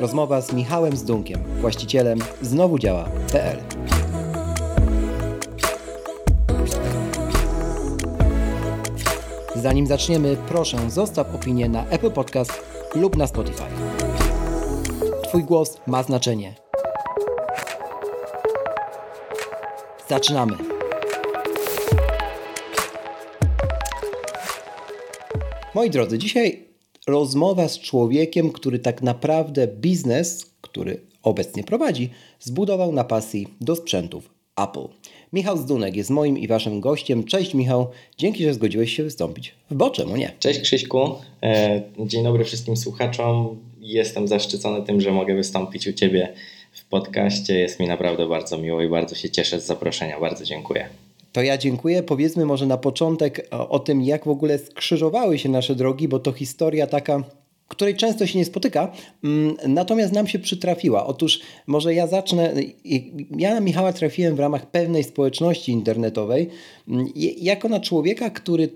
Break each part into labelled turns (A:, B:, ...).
A: Rozmowa z Michałem Zdunkiem, właścicielem znowu działa.pl. Zanim zaczniemy, proszę zostaw opinię na Apple Podcast lub na Spotify. Twój głos ma znaczenie. Zaczynamy. Moi drodzy, dzisiaj rozmowa z człowiekiem, który tak naprawdę biznes, który obecnie prowadzi, zbudował na pasji do sprzętów Apple. Michał Zdunek jest moim i waszym gościem. Cześć Michał, dzięki, że zgodziłeś się wystąpić w Boczemu, nie?
B: Cześć Krzyśku, e, dzień dobry wszystkim słuchaczom. Jestem zaszczycony tym, że mogę wystąpić u Ciebie w podcaście. Jest mi naprawdę bardzo miło i bardzo się cieszę z zaproszenia. Bardzo dziękuję.
A: To ja dziękuję. Powiedzmy może na początek o, o tym, jak w ogóle skrzyżowały się nasze drogi, bo to historia taka której często się nie spotyka, mm, natomiast nam się przytrafiła. Otóż może ja zacznę. Ja na Michała trafiłem w ramach pewnej społeczności internetowej, mm, jako na człowieka, który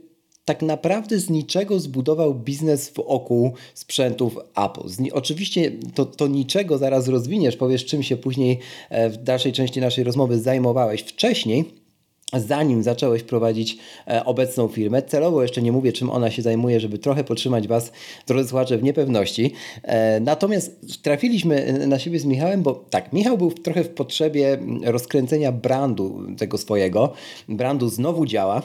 A: tak naprawdę z niczego zbudował biznes wokół sprzętów Apple. oczywiście to, to niczego zaraz rozwiniesz, powiesz czym się później e, w dalszej części naszej rozmowy zajmowałeś wcześniej zanim zacząłeś prowadzić e, obecną firmę. Celowo jeszcze nie mówię, czym ona się zajmuje, żeby trochę podtrzymać Was, drodzy słuchacze, w niepewności. E, natomiast trafiliśmy na siebie z Michałem, bo tak, Michał był trochę w potrzebie rozkręcenia brandu tego swojego. Brandu znowu działa.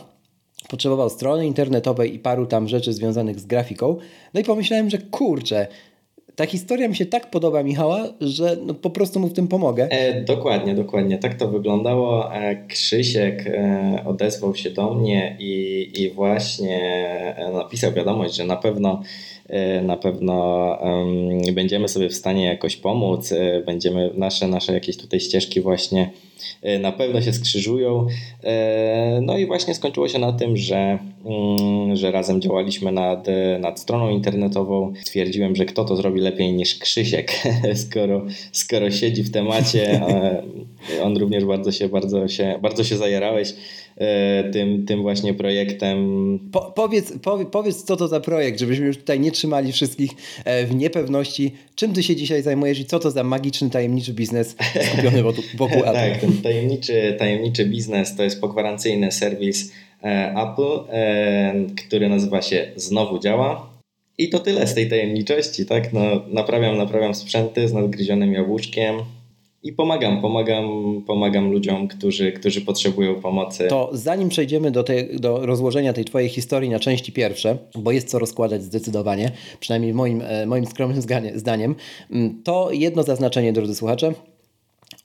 A: Potrzebował strony internetowej i paru tam rzeczy związanych z grafiką. No i pomyślałem, że kurczę, ta historia mi się tak podoba, Michała, że no po prostu mu w tym pomogę.
B: E, dokładnie, dokładnie. Tak to wyglądało. E, Krzysiek e, odezwał się do mnie i, i właśnie e, napisał wiadomość, że na pewno na pewno będziemy sobie w stanie jakoś pomóc, e, będziemy nasze, nasze jakieś tutaj ścieżki właśnie E, na pewno się skrzyżują. E, no i właśnie skończyło się na tym, że, mm, że razem działaliśmy nad, nad stroną internetową. Stwierdziłem, że kto to zrobi lepiej niż Krzysiek, skoro, skoro siedzi w temacie. On również bardzo się, bardzo się, bardzo się zajarałeś e, tym, tym właśnie projektem.
A: Po, powiedz, powiedz, powiedz, co to za projekt, żebyśmy już tutaj nie trzymali wszystkich w niepewności. Czym ty się dzisiaj zajmujesz i co to za magiczny, tajemniczy biznes skupiony wokół, Apple?
B: tak, ten tajemniczy, tajemniczy biznes to jest pogwarancyjny serwis e, Apple, e, który nazywa się Znowu Działa. I to tyle z tej tajemniczości, tak? No, naprawiam, naprawiam sprzęty z nadgryzionym jabłuszkiem, i pomagam, pomagam, pomagam ludziom, którzy, którzy potrzebują pomocy.
A: To zanim przejdziemy do, do rozłożenia tej Twojej historii na części pierwsze, bo jest co rozkładać zdecydowanie, przynajmniej moim, e, moim skromnym zdaniem, to jedno zaznaczenie, drodzy słuchacze.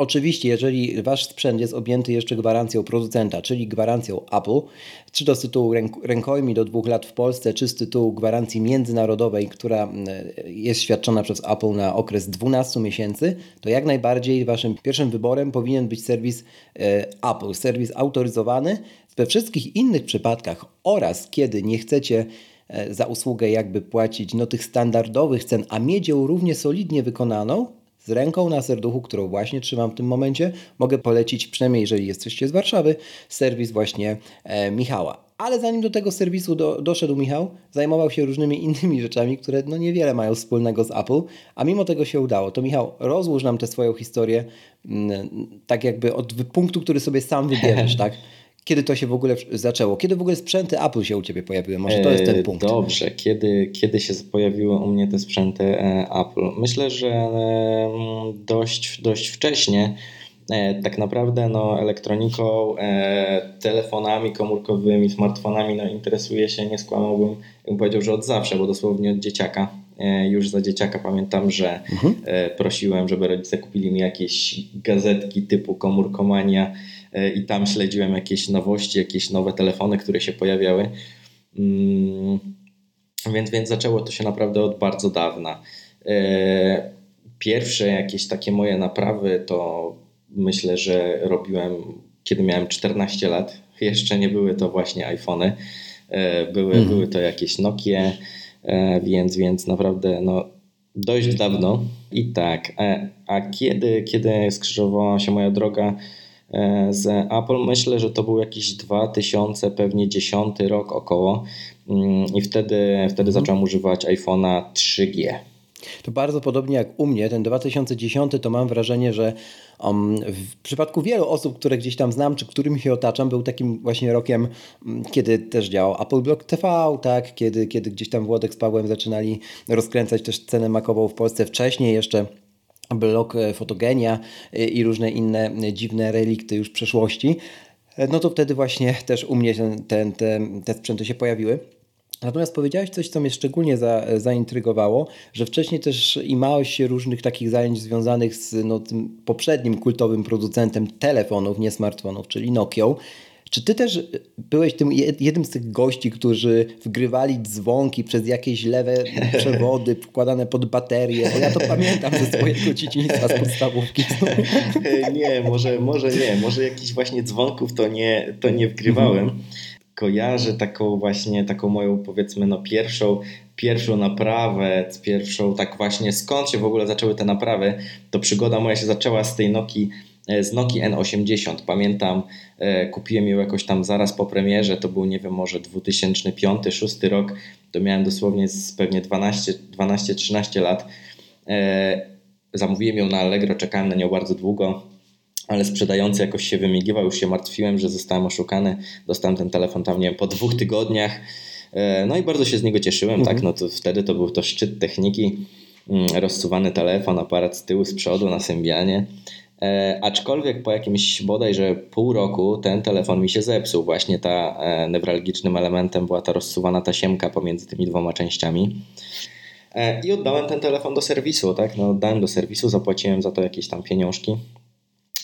A: Oczywiście, jeżeli wasz sprzęt jest objęty jeszcze gwarancją producenta, czyli gwarancją Apple, czy to z tytułu rękojmi do dwóch lat w Polsce, czy z tytułu gwarancji międzynarodowej, która e, jest świadczona przez Apple na okres 12 miesięcy, to jak najbardziej waszym pierwszym wyborem powinien być serwis e, Apple, serwis autoryzowany. We wszystkich innych przypadkach oraz kiedy nie chcecie e, za usługę jakby płacić no, tych standardowych cen, a mieć ją równie solidnie wykonaną, z ręką na serduchu, którą właśnie trzymam w tym momencie, mogę polecić, przynajmniej jeżeli jesteście z Warszawy, serwis właśnie e, Michała. Ale zanim do tego serwisu do, doszedł Michał, zajmował się różnymi innymi rzeczami, które no niewiele mają wspólnego z Apple, a mimo tego się udało. To Michał, rozłóż nam tę swoją historię m, mm, tak jakby od punktu, który sobie sam wybierzesz, tak? Kiedy to się w ogóle zaczęło? Kiedy w ogóle sprzęty Apple się u Ciebie pojawiły? Może to jest ten e, punkt.
B: Dobrze, kiedy, kiedy się pojawiły u mnie te sprzęty e, Apple? Myślę, że dość, dość wcześnie. E, tak naprawdę no, elektroniką, telefonami komórkowymi, smartfonami no, interesuję się, nie skłamałbym, bym powiedział, że od zawsze, bo dosłownie od dzieciaka. Już za dzieciaka pamiętam, że mhm. prosiłem, żeby rodzice kupili mi jakieś gazetki typu komórkomania, E, i tam śledziłem jakieś nowości, jakieś nowe telefony, które się pojawiały. Mm, więc, więc zaczęło to się naprawdę od bardzo dawna. E, pierwsze jakieś takie moje naprawy to myślę, że robiłem kiedy miałem 14 lat. Jeszcze nie były to właśnie iPhony, e, były, mhm. były to jakieś Nokie, e, więc, więc naprawdę no, dość dawno. I tak, e, a kiedy, kiedy skrzyżowała się moja droga z Apple, myślę, że to był jakiś 2000, pewnie 10 rok około. Mm, I wtedy, wtedy mhm. zacząłem używać iPhone'a 3G.
A: To bardzo podobnie jak u mnie, ten 2010 to mam wrażenie, że um, w przypadku wielu osób, które gdzieś tam znam, czy którymi się otaczam, był takim właśnie rokiem, mm, kiedy też działał Apple Block TV, tak? kiedy, kiedy gdzieś tam Włodek z Pawłem zaczynali rozkręcać też cenę makową w Polsce wcześniej jeszcze blok e, fotogenia e, i różne inne dziwne relikty już przeszłości, e, no to wtedy właśnie też u mnie ten, ten, te, te sprzęty się pojawiły. Natomiast powiedziałeś coś, co mnie szczególnie za, zaintrygowało, że wcześniej też imałeś się różnych takich zajęć związanych z no, tym poprzednim kultowym producentem telefonów, nie smartfonów, czyli Nokią. Czy ty też byłeś tym jednym z tych gości, którzy wgrywali dzwonki przez jakieś lewe przewody wkładane pod baterie? Bo ja to pamiętam ze swojego dzieciństwa, z podstawówki.
B: Nie, może, może nie. Może jakichś właśnie dzwonków to nie, to nie wgrywałem. Mhm kojarzę taką właśnie, taką moją powiedzmy no pierwszą, pierwszą naprawę, pierwszą tak właśnie skąd się w ogóle zaczęły te naprawy, to przygoda moja się zaczęła z tej Nokii e, z Nokii N80. Pamiętam, e, kupiłem ją jakoś tam zaraz po premierze, to był nie wiem, może 2005-2006 rok, to miałem dosłownie z pewnie 12-13 lat. E, zamówiłem ją na Allegro, czekałem na nią bardzo długo ale sprzedający jakoś się wymigiwał, już się martwiłem, że zostałem oszukany. Dostałem ten telefon tam, nie wiem, po dwóch tygodniach. E, no i bardzo się z niego cieszyłem, tak? mhm. tak? No to wtedy to był to szczyt techniki. Mm, rozsuwany telefon, aparat z tyłu, z przodu na Symbianie. E, aczkolwiek po jakimś bodajże pół roku ten telefon mi się zepsuł. Właśnie ta e, newralgicznym elementem była ta rozsuwana tasiemka pomiędzy tymi dwoma częściami. E, I oddałem ten telefon do serwisu, tak? No, oddałem do serwisu, zapłaciłem za to jakieś tam pieniążki.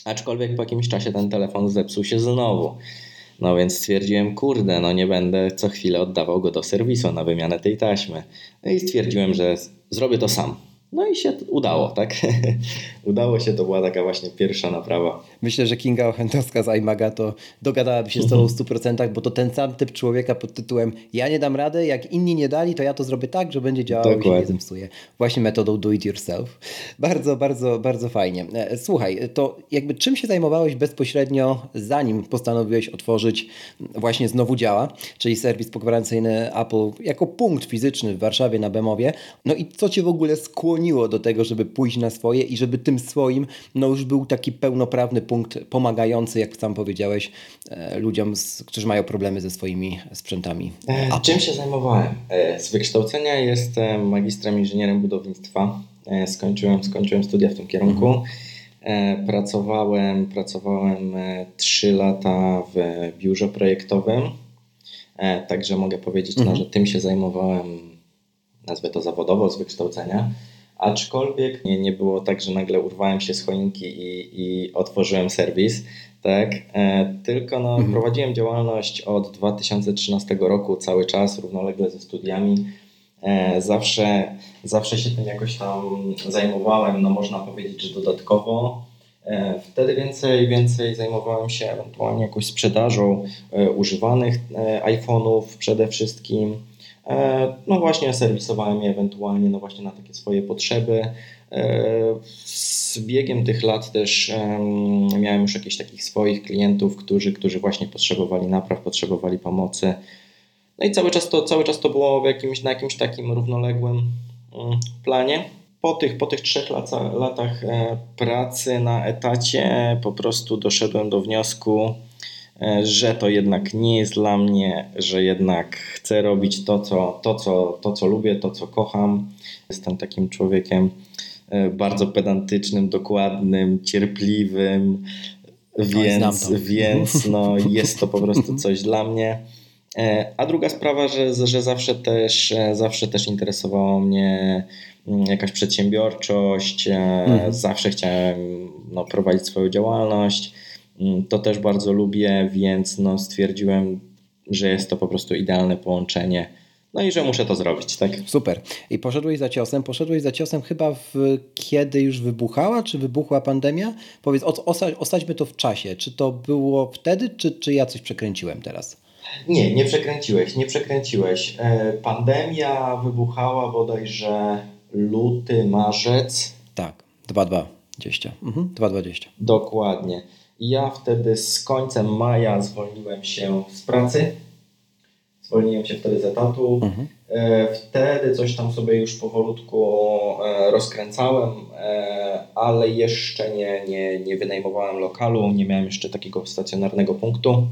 B: Aczkolwiek po jakimś czasie ten telefon zepsuł się znowu. No więc stwierdziłem, kurde, no nie będę co chwilę oddawał go do serwisu na wymianę tej taśmy. No i stwierdziłem, że zrobię to sam. No i się udało, tak? udało się, to była taka właśnie pierwsza naprawa.
A: Myślę, że Kinga Ochentowska z iMaga to dogadałaby się z tobą w 100%, bo to ten sam typ człowieka pod tytułem ja nie dam rady, jak inni nie dali, to ja to zrobię tak, że będzie działało Dokładnie. i się nie zemstuje. Właśnie metodą do it yourself. Bardzo, bardzo, bardzo fajnie. E, słuchaj, to jakby czym się zajmowałeś bezpośrednio zanim postanowiłeś otworzyć właśnie znowu działa, czyli serwis pogwarancyjny Apple jako punkt fizyczny w Warszawie na Bemowie. No i co cię w ogóle skłoniło do tego, żeby pójść na swoje i żeby tym swoim no już był taki pełnoprawny punkt pomagający, jak sam powiedziałeś, e, ludziom, którzy mają problemy ze swoimi sprzętami.
B: A e, czym się zajmowałem? E, z wykształcenia jestem magistrem inżynierem budownictwa. Skończyłem, skończyłem studia w tym kierunku. Mhm. Pracowałem, pracowałem 3 lata w biurze projektowym. Także mogę powiedzieć, no, mhm. no, że tym się zajmowałem, nazwę to zawodowo, z wykształcenia. Aczkolwiek nie, nie było tak, że nagle urwałem się z choinki i, i otworzyłem serwis, tak? E, tylko no, mhm. prowadziłem działalność od 2013 roku cały czas, równolegle ze studiami. E, zawsze, zawsze się tym jakoś tam zajmowałem, no można powiedzieć, że dodatkowo. E, wtedy więcej, więcej zajmowałem się ewentualnie jakąś sprzedażą e, używanych e, iPhone'ów przede wszystkim no właśnie serwisowałem je ewentualnie no właśnie na takie swoje potrzeby. E, z biegiem tych lat też miałem już jakichś takich swoich klientów, którzy, którzy właśnie potrzebowali napraw, potrzebowali pomocy. No i cały czas to, cały czas to było w jakimś, na jakimś takim równoległym mm, planie. Po tych, po tych trzech latach e, pracy na etacie po prostu doszedłem do wniosku, E, że to jednak nie jest dla mnie, że jednak chcę robić to, co, to, co, to, co lubię, to, co kocham. Jestem takim człowiekiem e, bardzo pedantycznym, dokładnym, cierpliwym, więc, więc no, jest to po prostu coś dla mnie. E, a druga sprawa, że, że zawsze, też, zawsze też interesowała mnie mm, jakaś przedsiębiorczość, mhm. zawsze chciałem no, prowadzić swoją działalność. Mm, to też bardzo lubię, więc no stwierdziłem, że jest to po prostu idealne połączenie no i że muszę to zrobić, tak?
A: Super. I poszedłeś za ciosem. Poszedłeś za ciosem chyba w, kiedy już wybuchała, czy wybuchła pandemia? Powiedz, osa, osadźmy to w czasie. Czy to było wtedy, czy, czy ja coś przekręciłem teraz?
B: Nie, nie przekręciłeś, nie przekręciłeś. E, pandemia wybuchała bodajże luty, marzec.
A: Tak, 2-2-20. Mhm, 2-20.
B: Dokładnie. Ja wtedy z końcem maja zwolniłem się z pracy zwolniłem się wtedy z etatu. Mhm. E, wtedy coś tam sobie już powolutku e, rozkręcałem, e, ale jeszcze nie, nie, nie wynajmowałem lokalu, nie miałem jeszcze takiego stacjonarnego punktu,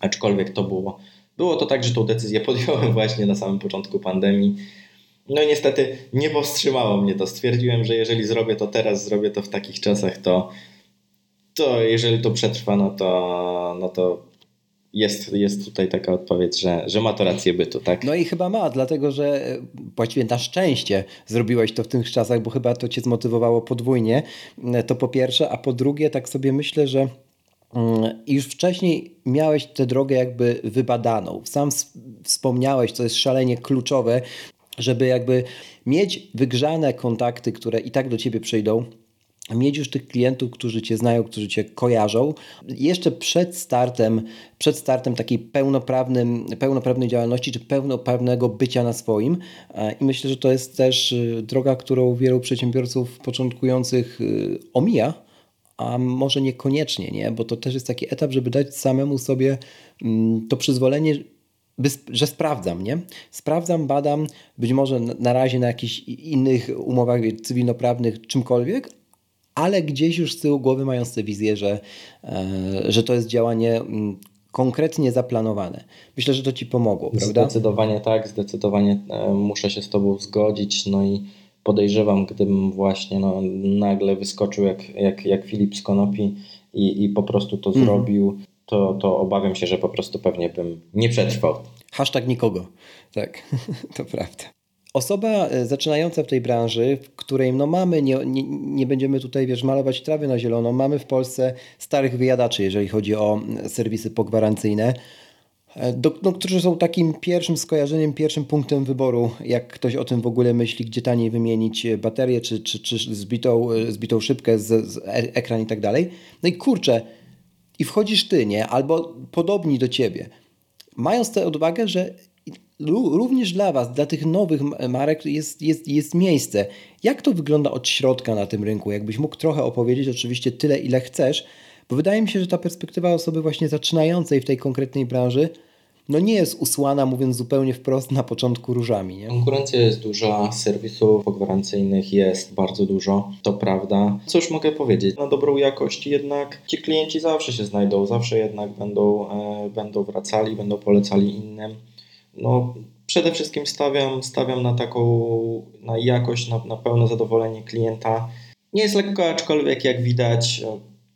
B: aczkolwiek to było, było to tak, że tą decyzję podjąłem właśnie na samym początku pandemii. No i niestety nie powstrzymało mnie to. Stwierdziłem, że jeżeli zrobię to teraz, zrobię to w takich czasach, to, to jeżeli to przetrwa, no to, no to jest, jest tutaj taka odpowiedź, że, że ma to rację bytu, tak?
A: No i chyba ma, dlatego że e, właściwie na szczęście zrobiłeś to w tych czasach, bo chyba to cię zmotywowało podwójnie. E, to po pierwsze, a po drugie, tak sobie myślę, że mm, już wcześniej miałeś tę drogę jakby wybadaną. Sam wspomniałeś, co jest szalenie kluczowe, żeby jakby mieć wygrzane kontakty, które i tak do ciebie przyjdą mieć już tych klientów, którzy Cię znają, którzy Cię kojarzą, jeszcze przed startem, przed startem takiej pełnoprawnym, pełnoprawnej działalności, czy pełnoprawnego bycia na swoim. E, I myślę, że to jest też y, droga, którą wielu przedsiębiorców początkujących y, omija, a może niekoniecznie, nie? bo to też jest taki etap, żeby dać samemu sobie mm, to przyzwolenie, że sprawdzam, nie? Sprawdzam, badam, być może na razie na jakichś innych umowach cywilnoprawnych, czymkolwiek, ale gdzieś już z tyłu głowy mając tę wizję, że, e, że to jest działanie mm, konkretnie zaplanowane. Myślę, że to Ci pomogło, prawda?
B: Zdecydowanie tak, zdecydowanie e, muszę się z Tobą zgodzić, no i podejrzewam, gdybym właśnie no, nagle wyskoczył jak, jak, jak Filip z Konopi i, i po prostu to mhm. zrobił, to, to obawiam się, że po prostu pewnie bym nie przetrwał.
A: Hashtag nikogo. Tak, to prawda. Osoba e, zaczynająca w tej branży, w której no mamy, nie, nie, nie, będziemy tutaj wiesz, malować trawy na zielono, mamy w Polsce starych wyjadaczy, jeżeli chodzi o serwisy pogwarancyjne, e, do, no, którzy są takim pierwszym skojarzeniem, pierwszym punktem wyboru, jak ktoś o tym w ogóle myśli, gdzie taniej wymienić baterię, czy, czy, czy zbitą, e, zbitą szybkę, z, z ekran i tak dalej. No i kurczę, i wchodzisz ty, nie? Albo podobni do ciebie. Mając tę odwagę, że również dla Was, dla tych nowych marek jest, jest, jest miejsce. Jak to wygląda od środka na tym rynku? Jakbyś mógł trochę opowiedzieć, oczywiście tyle, ile chcesz, bo wydaje mi się, że ta perspektywa osoby właśnie zaczynającej w tej konkretnej branży no nie jest usłana, mówiąc zupełnie wprost, na początku różami. Nie?
B: Konkurencja jest duża, serwisów pogwarancyjnych jest bardzo dużo, to prawda. Cóż mogę powiedzieć? Na dobrą jakość jednak ci klienci zawsze się znajdą, zawsze jednak będą, e, będą wracali, będą polecali innym. No, przede wszystkim stawiam, stawiam na taką na jakość, na, na pełne zadowolenie klienta. Nie jest lekko, aczkolwiek jak widać,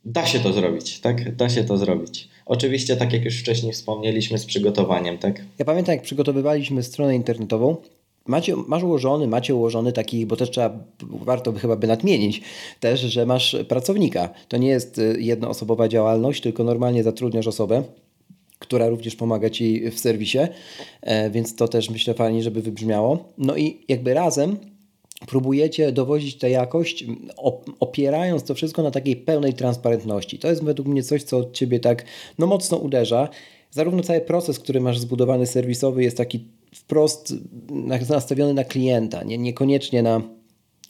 B: da się to zrobić, tak? Da się to zrobić. Oczywiście, tak jak już wcześniej wspomnieliśmy, z przygotowaniem, tak?
A: Ja pamiętam, jak przygotowywaliśmy stronę internetową, Macie, masz ułożony, macie ułożony taki, bo też trzeba, warto by chyba by nadmienić też, że masz pracownika. To nie jest y, jednoosobowa działalność, tylko normalnie zatrudniasz osobę, która również pomaga Ci w serwisie, e, więc to też myślę fajnie, żeby wybrzmiało. No i jakby razem próbujecie dowozić tę jakość, opierając to wszystko na takiej pełnej transparentności. To jest według mnie coś, co od Ciebie tak no, mocno uderza. Zarówno cały proces, który masz zbudowany serwisowy jest taki wprost nastawiony na klienta, nie, niekoniecznie na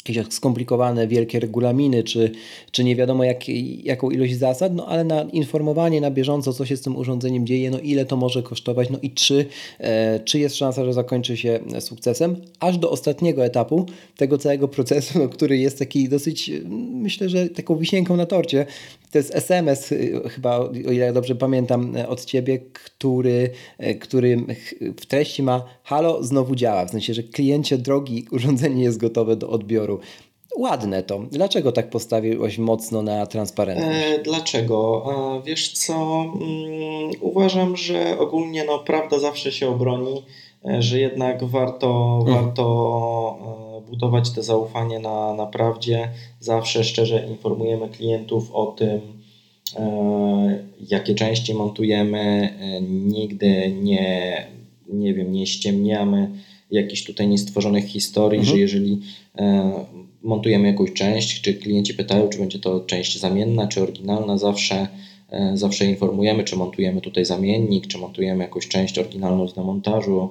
A: jakieś skomplikowane, wielkie regulaminy, czy, czy nie wiadomo jak, jaką ilość zasad, no ale na informowanie na bieżąco, co się z tym urządzeniem dzieje, no ile to może kosztować, no i czy, e, czy jest szansa, że zakończy się sukcesem, aż do ostatniego etapu tego całego procesu, no, który jest taki dosyć, myślę, że taką wisienką na torcie, to jest SMS, y, chyba, o ile dobrze pamiętam, e, od ciebie, który, e, który w treści ma halo, znowu działa. W sensie, że kliencie drogi, urządzenie jest gotowe do odbioru. Ładne to. Dlaczego tak postawiłeś mocno na transparentność?
B: E, dlaczego? E, wiesz co, mm, uważam, że ogólnie no, prawda zawsze się obroni, e, że jednak warto, mm. warto budować to zaufanie na, na prawdzie. Zawsze szczerze informujemy klientów o tym, e, jakie części montujemy. E, nigdy nie, nie wiem, nie ściemniamy jakichś tutaj niestworzonych historii, mhm. że jeżeli e, montujemy jakąś część, czy klienci pytają, czy będzie to część zamienna, czy oryginalna, zawsze, e, zawsze informujemy, czy montujemy tutaj zamiennik, czy montujemy jakąś część oryginalną z demontażu.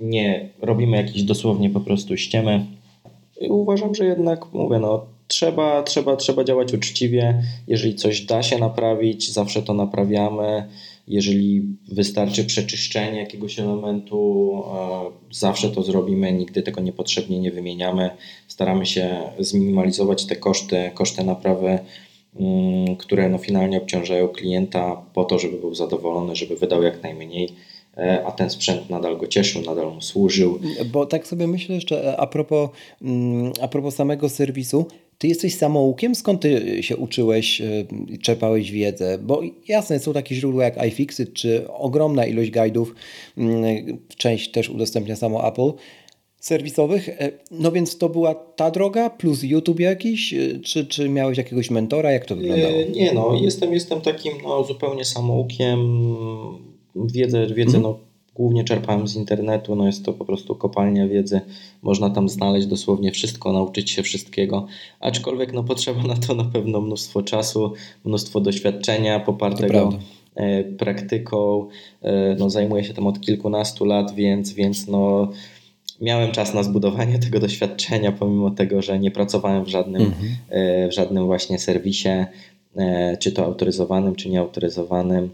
B: Nie robimy jakieś dosłownie po prostu ściemy. I uważam, że jednak mówię, no trzeba, trzeba, trzeba działać uczciwie. Jeżeli coś da się naprawić, zawsze to naprawiamy. Jeżeli wystarczy przeczyszczenie jakiegoś elementu, e, zawsze to zrobimy, nigdy tego niepotrzebnie nie wymieniamy. Staramy się zminimalizować te koszty, koszty naprawy, mm, które no finalnie obciążają klienta po to, żeby był zadowolony, żeby wydał jak najmniej e, a ten sprzęt nadal go cieszył, nadal mu służył.
A: Bo tak sobie myślę jeszcze e, a propos, mm, a propos samego serwisu, ty jesteś samoukiem? Skąd ty się uczyłeś, e, czerpałeś wiedzę? Bo jasne, są takie źródła jak iFixit, czy ogromna ilość guidów, mm, część też udostępnia samo Apple, serwisowych. E, no więc to była ta droga plus YouTube jakiś, e, czy, czy miałeś jakiegoś mentora? Jak to wyglądało?
B: Nie, no, jestem, jestem takim no, zupełnie samoukiem. Wiedzę, wiedzę mhm. no, głównie czerpałem z internetu, no jest to po prostu kopalnia wiedzy, można tam znaleźć dosłownie wszystko, nauczyć się wszystkiego, aczkolwiek no potrzeba na to na pewno mnóstwo czasu, mnóstwo doświadczenia popartego e, praktyką, e, no zajmuję się tym od kilkunastu lat, więc, więc no miałem czas na zbudowanie tego doświadczenia, pomimo tego, że nie pracowałem w żadnym, mhm. E, w żadnym właśnie serwisie, czy to autoryzowanym, czy nieautoryzowanym.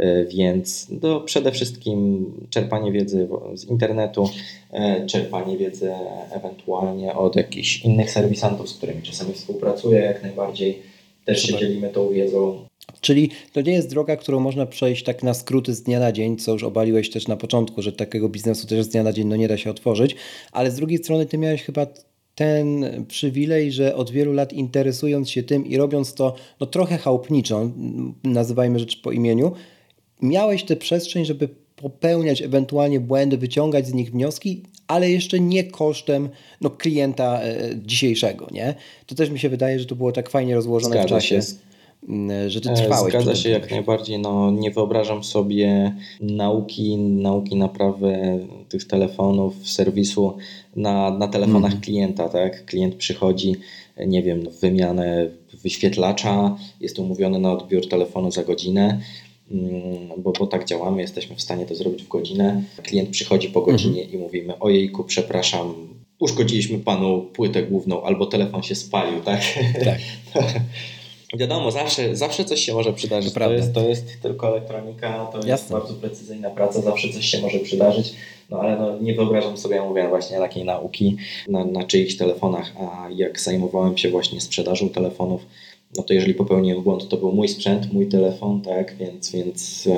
B: E, więc no, przede wszystkim czerpanie wiedzy z internetu, e, czerpanie wiedzy ewentualnie od jakichś innych serwisantów, z którymi czasami współpracuję, jak najbardziej. Też się dzielimy tą wiedzą.
A: Czyli to nie jest droga, którą można przejść tak na skróty z dnia na dzień, co już obaliłeś też na początku, że takiego biznesu też z dnia na dzień no nie da się otworzyć, ale z drugiej strony ty miałeś chyba ten przywilej, że od wielu lat interesując się tym i robiąc to no trochę chałupniczo, nazywajmy rzecz po imieniu, miałeś tę przestrzeń, żeby popełniać ewentualnie błędy, wyciągać z nich wnioski, ale jeszcze nie kosztem no, klienta e, dzisiejszego. Nie? To też mi się wydaje, że to było tak fajnie rozłożone Zgadza w czasie. Się. Że ty e, trwałeś.
B: Zgadza się jak najbardziej. No, nie wyobrażam sobie nauki, nauki naprawy tych telefonów, serwisu na, na telefonach mm. klienta. Tak? Klient przychodzi, nie wiem, wymianę wyświetlacza, jest umówiony na odbiór telefonu za godzinę Mm, bo, bo tak działamy, jesteśmy w stanie to zrobić w godzinę. Klient przychodzi po godzinie mhm. i mówimy: Ojejku, przepraszam, uszkodziliśmy panu płytę główną albo telefon się spalił, tak? Tak. Wiadomo, zawsze, zawsze coś się może przydarzyć. To, to, jest, to jest tylko elektronika, to Jasne. jest bardzo precyzyjna praca, zawsze coś się może przydarzyć. No ale no, nie wyobrażam sobie, ja mówię właśnie takiej nauki na, na czyichś telefonach, a jak zajmowałem się właśnie sprzedażą telefonów, no to jeżeli popełniłem błąd, to był mój sprzęt, mój telefon, tak, więc... więc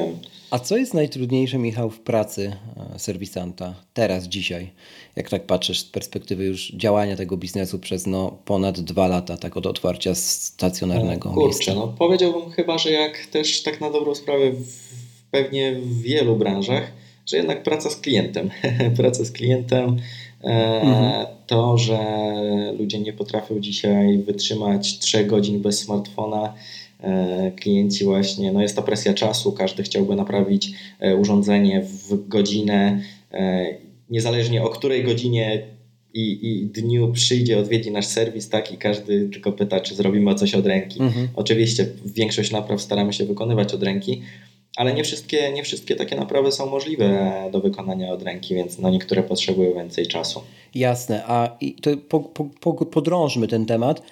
A: a co jest najtrudniejsze, Michał, w pracy e, serwisanta teraz, dzisiaj? Jak tak patrzysz z perspektywy już działania tego biznesu przez no, ponad dwa lata, tak od otwarcia stacjonarnego
B: no, kurczę, miejsca? no powiedziałbym chyba, że jak też tak na dobrą sprawę w, pewnie w wielu branżach, że jednak praca z klientem. praca z klientem, mhm. To, że ludzie nie potrafią dzisiaj wytrzymać 3 godzin bez smartfona, e, klienci właśnie, no jest ta presja czasu, każdy chciałby naprawić e, urządzenie w godzinę, niezależnie o której godzinie i, i dniu przyjdzie, odwiedzi nasz serwis, tak, i każdy tylko pyta, czy zrobimy coś od ręki. Mhm. Oczywiście większość napraw staramy się wykonywać od ręki, ale nie wszystkie, nie wszystkie takie naprawy są możliwe do wykonania od ręki, więc no niektóre potrzebują więcej czasu.
A: Jasne, a po, po, podrążmy ten temat.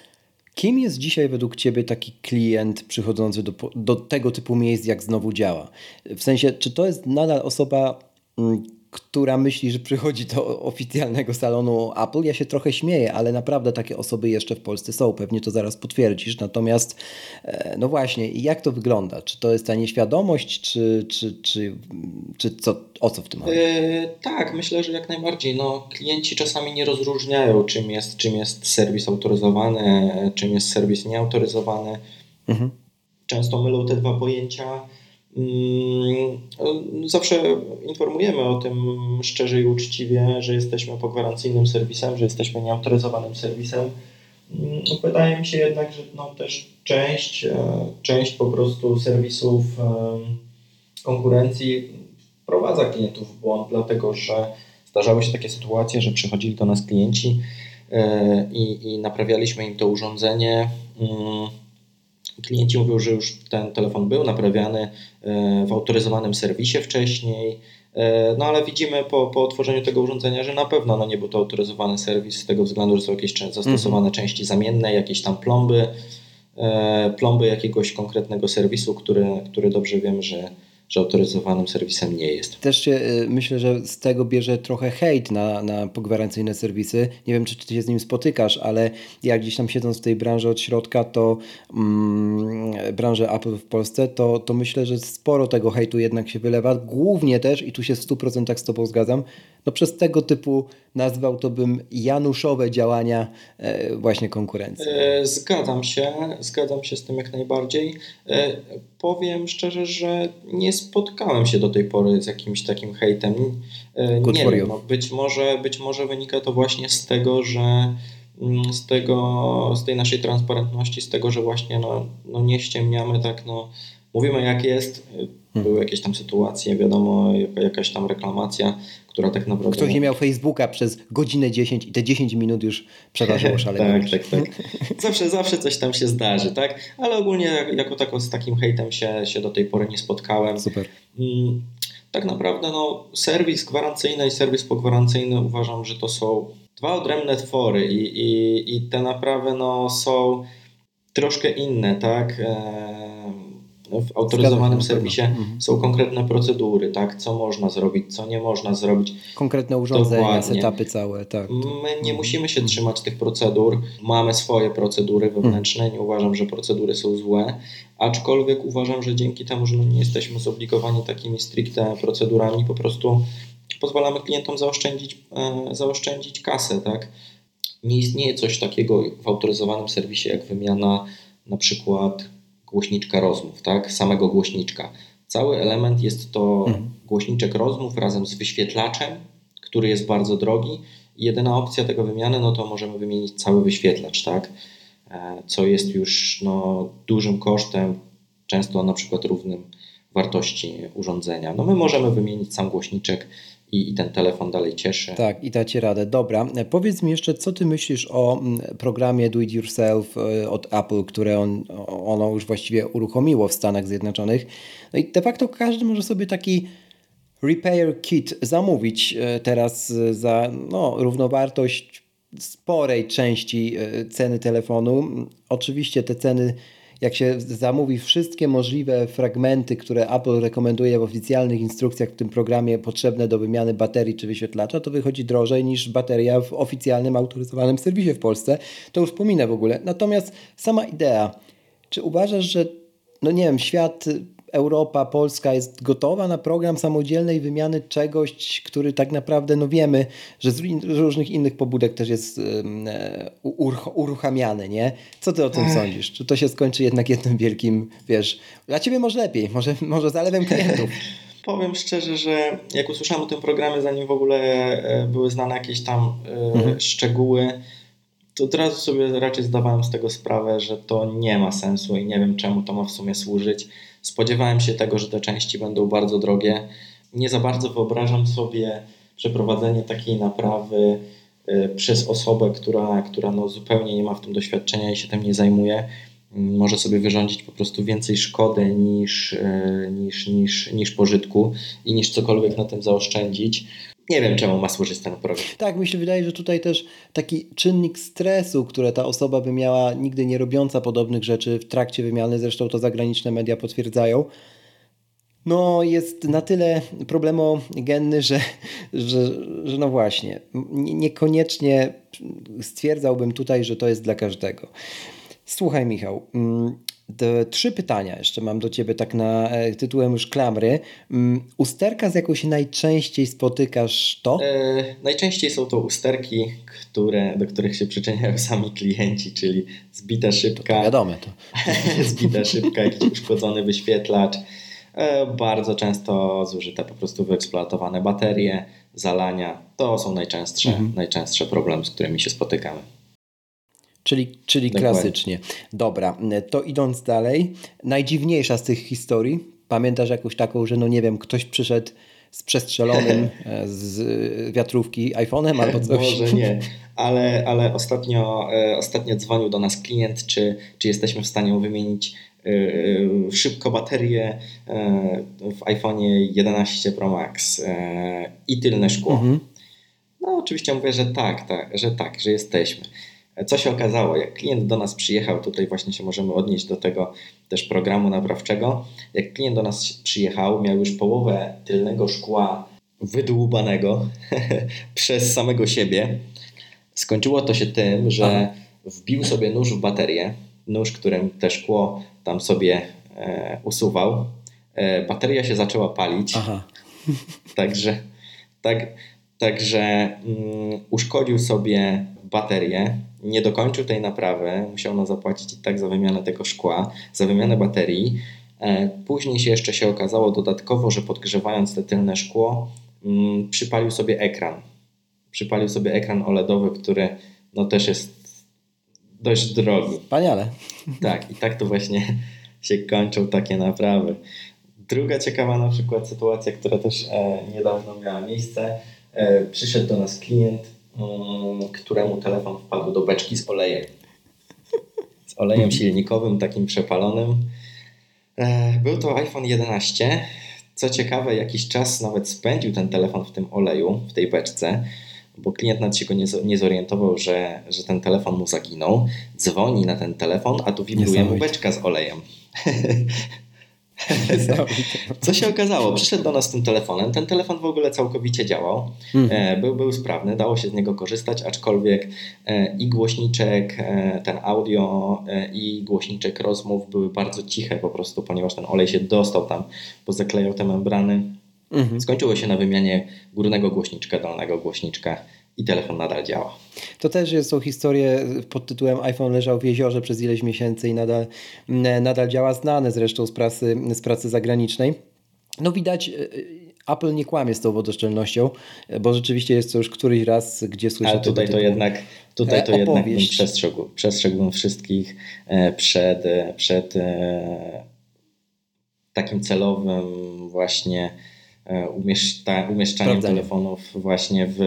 A: Kim jest dzisiaj według Ciebie taki klient przychodzący do, do tego typu miejsc, jak znowu działa? W sensie, czy to jest nadal osoba mm, która myśli, że przychodzi do oficjalnego salonu Apple. Ja się trochę śmieję, ale naprawdę takie osoby jeszcze w Polsce są. Pewnie to zaraz potwierdzisz. Natomiast, e, no właśnie, jak to wygląda? Czy to jest ta nieświadomość, czy, czy, czy, czy co, o co w tym chodzi? Yy,
B: tak, myślę, że jak najbardziej. No, klienci czasami nie rozróżniają, czym jest, czym jest serwis autoryzowany, czym jest serwis nieautoryzowany. Mhm. Często mylą te dwa pojęcia zawsze informujemy o tym szczerze i uczciwie, że jesteśmy pogwarancyjnym serwisem, że jesteśmy nieautoryzowanym serwisem. Mm, wydaje mi się jednak, że no też część, e, część po prostu serwisów e, konkurencji wprowadza klientów w błąd, dlatego że zdarzały się takie sytuacje, że przychodzili do nas klienci e, i, i naprawialiśmy im to urządzenie. Klienci mówią, że już ten telefon był naprawiany e, w autoryzowanym serwisie wcześniej, e, no ale widzimy po, po otworzeniu tego urządzenia, że na pewno no, nie był to autoryzowany serwis z tego względu, że są jakieś zastosowane mhm. części zamienne, jakieś tam plomby, plomby jakiegoś konkretnego serwisu, który, który dobrze wiem, że że autoryzowanym serwisem nie jest.
A: Też się, y, myślę, że z tego bierze trochę hejt na, na pogwarancyjne serwisy. Nie wiem, czy ty się z nim spotykasz, ale jak gdzieś tam siedząc w tej branży od środka, to mm, Apple w Polsce, to, to myślę, że sporo tego hejtu jednak się wylewa. Głównie też, i tu się w 100% z Tobą zgadzam, no przez tego typu nazwał to bym januszowe działania e, właśnie konkurencji.
B: E, zgadzam się, zgadzam się z tym jak najbardziej. E, powiem szczerze, że nie spotkałem się do tej pory z jakimś takim hejtem. Good nie wiem, no być, może, być może wynika to właśnie z tego, że mm, z tego, z tej naszej transparentności, z tego, że właśnie no, no nie ściemniamy tak, no mówimy jak jest, były hmm. jakieś tam sytuacje, wiadomo, jakaś tam reklamacja, która tak naprawdę...
A: Ktoś nie miał Facebooka przez godzinę 10 i te 10 minut już przeważyło szalenie.
B: tak, tak, tak. Zawsze, zawsze coś tam się zdarzy, tak? Ale ogólnie jako tako z takim hejtem się, się do tej pory nie spotkałem.
A: Super.
B: Mm, tak naprawdę no, serwis gwarancyjny i serwis pogwarancyjny uważam, że to są dwa odrębne twory i, i, i te naprawy no, są troszkę inne, tak? Eee, w autoryzowanym serwisie mhm. są konkretne procedury, tak? Co można zrobić, co nie można zrobić.
A: Konkretne urządzenia, Dokładnie. setupy całe, tak.
B: My nie mhm. musimy się trzymać tych procedur. Mamy swoje procedury wewnętrzne. Nie uważam, że procedury są złe, aczkolwiek uważam, że dzięki temu, że nie jesteśmy zobligowani takimi stricte procedurami, po prostu pozwalamy klientom zaoszczędzić, e, zaoszczędzić kasę, tak? Nie istnieje coś takiego w autoryzowanym serwisie jak wymiana na przykład głośniczka rozmów, tak? Samego głośniczka. Cały element jest to mhm. głośniczek rozmów razem z wyświetlaczem, który jest bardzo drogi. Jedyna opcja tego wymiany, no to możemy wymienić cały wyświetlacz, tak? E, co jest już no, dużym kosztem, często na przykład równym wartości urządzenia. No my możemy wymienić sam głośniczek i, i ten telefon dalej cieszy.
A: Tak, i dacie radę. Dobra, powiedz mi jeszcze, co ty myślisz o mm, programie Do It Yourself e, od Apple, które on, ono już właściwie uruchomiło w Stanach Zjednoczonych. No i de facto każdy może sobie taki repair kit zamówić e, teraz za no, równowartość sporej części ceny telefonu. Oczywiście te ceny jak się zamówi wszystkie możliwe fragmenty, które Apple rekomenduje w oficjalnych instrukcjach w tym programie potrzebne do wymiany baterii czy wyświetlacza, to wychodzi drożej niż bateria w oficjalnym autoryzowanym serwisie w Polsce. To już pominę w ogóle. Natomiast sama idea, czy uważasz, że no nie wiem, świat Europa, Polska jest gotowa na program samodzielnej wymiany czegoś, który tak naprawdę, no wiemy, że z różnych innych pobudek też jest e, uruchamiany, nie? Co ty o tym Ech. sądzisz? Czy to się skończy jednak jednym wielkim, wiesz, dla ciebie może lepiej, może, może zalewem klientów.
B: Powiem szczerze, że jak usłyszałem o tym programie, zanim w ogóle e, były znane jakieś tam e, mhm. szczegóły, to od razu sobie raczej zdawałem z tego sprawę, że to nie ma sensu i nie wiem czemu to ma w sumie służyć. Spodziewałem się tego, że te części będą bardzo drogie. Nie za bardzo wyobrażam sobie przeprowadzenie takiej naprawy y, przez osobę, która, która no zupełnie nie ma w tym doświadczenia i się tym nie zajmuje. Może sobie wyrządzić po prostu więcej szkody niż, y, niż, niż, niż pożytku i niż cokolwiek na tym zaoszczędzić nie wiem, czemu ma służyć ten program.
A: Tak, mi się wydaje, że tutaj też taki czynnik stresu, które ta osoba by miała nigdy nie robiąca podobnych rzeczy w trakcie wymiany, zresztą to zagraniczne media potwierdzają, no jest na tyle problemogenny, że, że, że no właśnie, niekoniecznie stwierdzałbym tutaj, że to jest dla każdego. Słuchaj Michał, mm, Trzy pytania jeszcze mam do Ciebie, tak na e, tytułem już klamry. Mm, usterka, z jaką się najczęściej spotykasz, to? E,
B: najczęściej są to usterki, które, do których się przyczyniają sami klienci, czyli zbita szybka. To
A: wiadomo to.
B: zbita szybka, jakiś uszkodzony wyświetlacz. E, bardzo często zużyte po prostu wyeksploatowane baterie, zalania. To są najczęstsze, mhm. najczęstsze problemy, z którymi się spotykamy.
A: Czyli, czyli klasycznie. Dobra, to idąc dalej, najdziwniejsza z tych historii, pamiętasz jakąś taką, że no nie wiem, ktoś przyszedł z przestrzelonym e, z wiatrówki iPhone'em albo coś.
B: Może nie, ale, ale ostatnio, e, ostatnio dzwonił do nas klient, czy, czy jesteśmy w stanie wymienić e, szybko baterię w iPhone 11 Pro Max i tylne szkło. Mhm. No oczywiście mówię, że tak, tak, że tak, że jesteśmy. Co się okazało? Jak klient do nas przyjechał, tutaj właśnie się możemy odnieść do tego też programu naprawczego. Jak klient do nas przyjechał, miał już połowę tylnego szkła wydłubanego przez samego siebie. Skończyło to się tym, że wbił sobie nóż w baterię, nóż, którym te szkło tam sobie e, usuwał. E, bateria się zaczęła palić. Aha. Także, tak, także mm, uszkodził sobie baterię nie dokończył tej naprawy, musiał nam zapłacić i tak za wymianę tego szkła, za wymianę baterii. E, później się jeszcze się okazało dodatkowo, że podgrzewając te tylne szkło, mm, przypalił sobie ekran. Przypalił sobie ekran OLEDowy, który no też jest dość drogi.
A: Wspaniale.
B: Tak, i tak to właśnie się kończą takie naprawy. Druga ciekawa na przykład sytuacja, która też e, niedawno miała miejsce. E, przyszedł do nas klient Mm, któremu telefon wpadł do beczki z olejem. Z olejem silnikowym, takim przepalonym. E, był to iPhone 11. Co ciekawe, jakiś czas nawet spędził ten telefon w tym oleju, w tej beczce, bo klient nawet się go nie, nie zorientował, że, że ten telefon mu zaginął. Dzwoni na ten telefon, a tu wibruje mu beczka z olejem. Co się okazało? Przyszedł do nas z tym telefonem. Ten telefon w ogóle całkowicie działał. Mhm. Był, był sprawny, dało się z niego korzystać, aczkolwiek e, i głośniczek, e, ten audio i głośniczek rozmów były bardzo ciche po prostu, ponieważ ten olej się dostał tam, bo zaklejał te membrany. Mhm. Skończyło się na wymianie górnego głośniczka, dolnego głośniczka i telefon nadal działa.
A: To też jest, są historie pod tytułem iPhone leżał w jeziorze przez ileś miesięcy i nadal, nadal działa, znane zresztą z pracy, z pracy zagranicznej. No widać, e, Apple nie kłamie z tą wodoszczelnością, bo rzeczywiście jest to już któryś raz, gdzie słyszę...
B: Ale tutaj to jednak, tutaj to jednak bym przestrzegł, przestrzegłbym wszystkich e, przed, e, przed takim celowym właśnie E, umieszcza, umieszczaniem telefonów właśnie w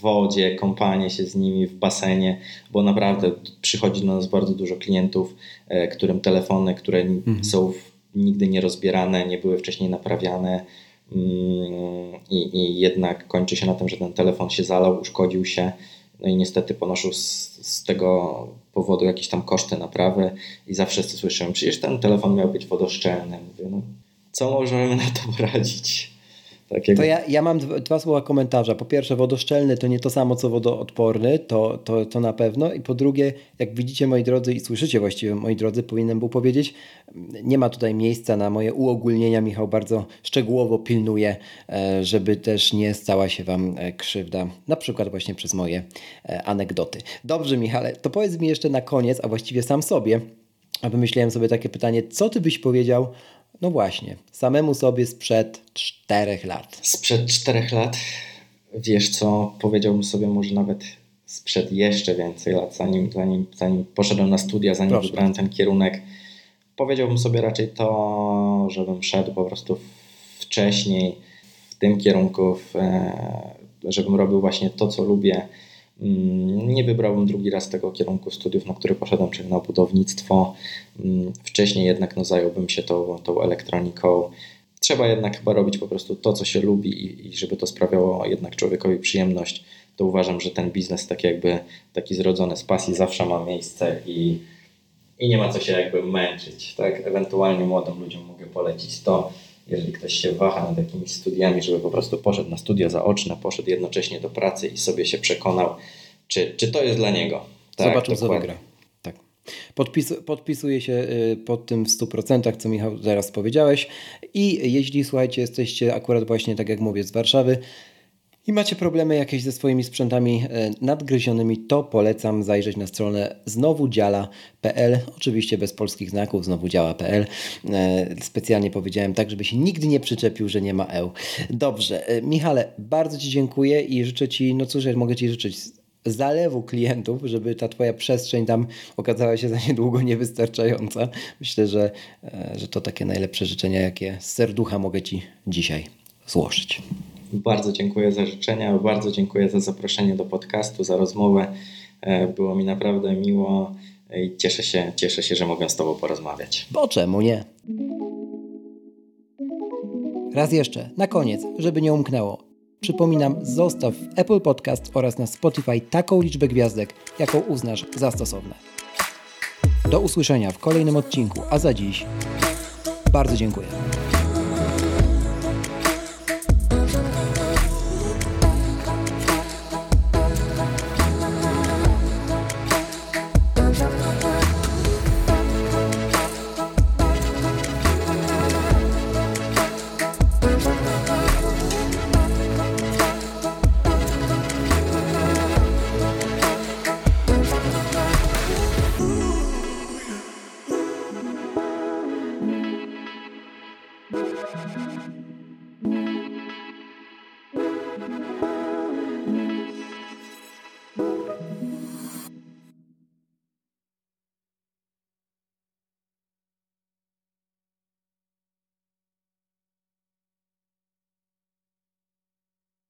B: wodzie, kąpanie się z nimi w basenie, bo naprawdę przychodzi do nas bardzo dużo klientów, e, którym telefony, które mhm. są nigdy nie rozbierane, nie były wcześniej naprawiane mm, i, i jednak kończy się na tym, że ten telefon się zalał, uszkodził się, no i niestety ponoszą z, z tego powodu jakieś tam koszty naprawy i zawsze słyszę, przecież ten telefon miał być wodoszczelny. Mówię, no, co możemy na to poradzić?
A: Takiego. To ja, ja mam dwa, dwa, słowa komentarza. Po pierwsze, wodoszczelny to nie to samo co wodoodporny, to, to, to na pewno. I po drugie, jak widzicie moi drodzy i słyszycie właściwie moi drodzy, powinienem był powiedzieć, nie ma tutaj miejsca na moje uogólnienia. Michał bardzo szczegółowo pilnuje, e, żeby też nie stała się Wam e, krzywda, na przykład właśnie przez moje e, anegdoty. Dobrze Michale, to powiedz mi jeszcze na koniec, a właściwie sam sobie, a wymyśliłem sobie takie pytanie, co Ty byś powiedział no właśnie, samemu sobie sprzed czterech lat.
B: Sprzed czterech lat, wiesz co, powiedziałbym sobie może nawet sprzed jeszcze więcej lat, zanim, zanim, zanim poszedłem na studia, zanim Proszę. wybrałem ten kierunek, powiedziałbym sobie raczej to, żebym szedł po prostu wcześniej w tym kierunku, żebym robił właśnie to, co lubię, nie wybrałbym drugi raz tego kierunku studiów, na który poszedłem, czyli na budownictwo. Mm, wcześniej jednak no, zająłbym się tą, tą elektroniką. Trzeba jednak chyba robić po prostu to, co się lubi i, i żeby to sprawiało jednak człowiekowi przyjemność, to uważam, że ten biznes tak jakby taki zrodzony z pasji zawsze ma miejsce i, i nie ma co się jakby męczyć. Tak? Ewentualnie młodym ludziom mogę polecić to, jeżeli ktoś się waha nad jakimiś studiami, żeby po prostu poszedł na studia zaoczne, poszedł jednocześnie do pracy i sobie się przekonał, czy, czy to jest dla niego.
A: Tak, Zobaczył, co wygra. Tak. Podpis, podpisuję się y, pod tym w 100%, co Michał teraz powiedziałeś. I jeśli słuchajcie, jesteście akurat właśnie, tak jak mówię, z Warszawy, i macie problemy jakieś ze swoimi sprzętami e, nadgryzionymi, to polecam zajrzeć na stronę znowudziala.pl. Oczywiście bez polskich znaków, znowudziała.pl. E, specjalnie powiedziałem tak, żeby się nigdy nie przyczepił, że nie ma EU. Dobrze, e, Michale, bardzo Ci dziękuję i życzę Ci, no cóż, ja mogę Ci życzyć zalewu klientów, żeby ta Twoja przestrzeń tam okazała się za niedługo niewystarczająca. Myślę, że, że to takie najlepsze życzenia, jakie z serducha mogę Ci dzisiaj złożyć.
B: Bardzo dziękuję za życzenia, bardzo dziękuję za zaproszenie do podcastu, za rozmowę. E, było mi naprawdę miło i cieszę się, cieszę się, że mogę z Tobą porozmawiać.
A: Bo czemu nie? Raz jeszcze, na koniec, żeby nie umknęło. Przypominam, zostaw w Apple Podcast oraz na Spotify taką liczbę gwiazdek, jaką uznasz za stosowne. Do usłyszenia w kolejnym odcinku, a za dziś bardzo dziękuję.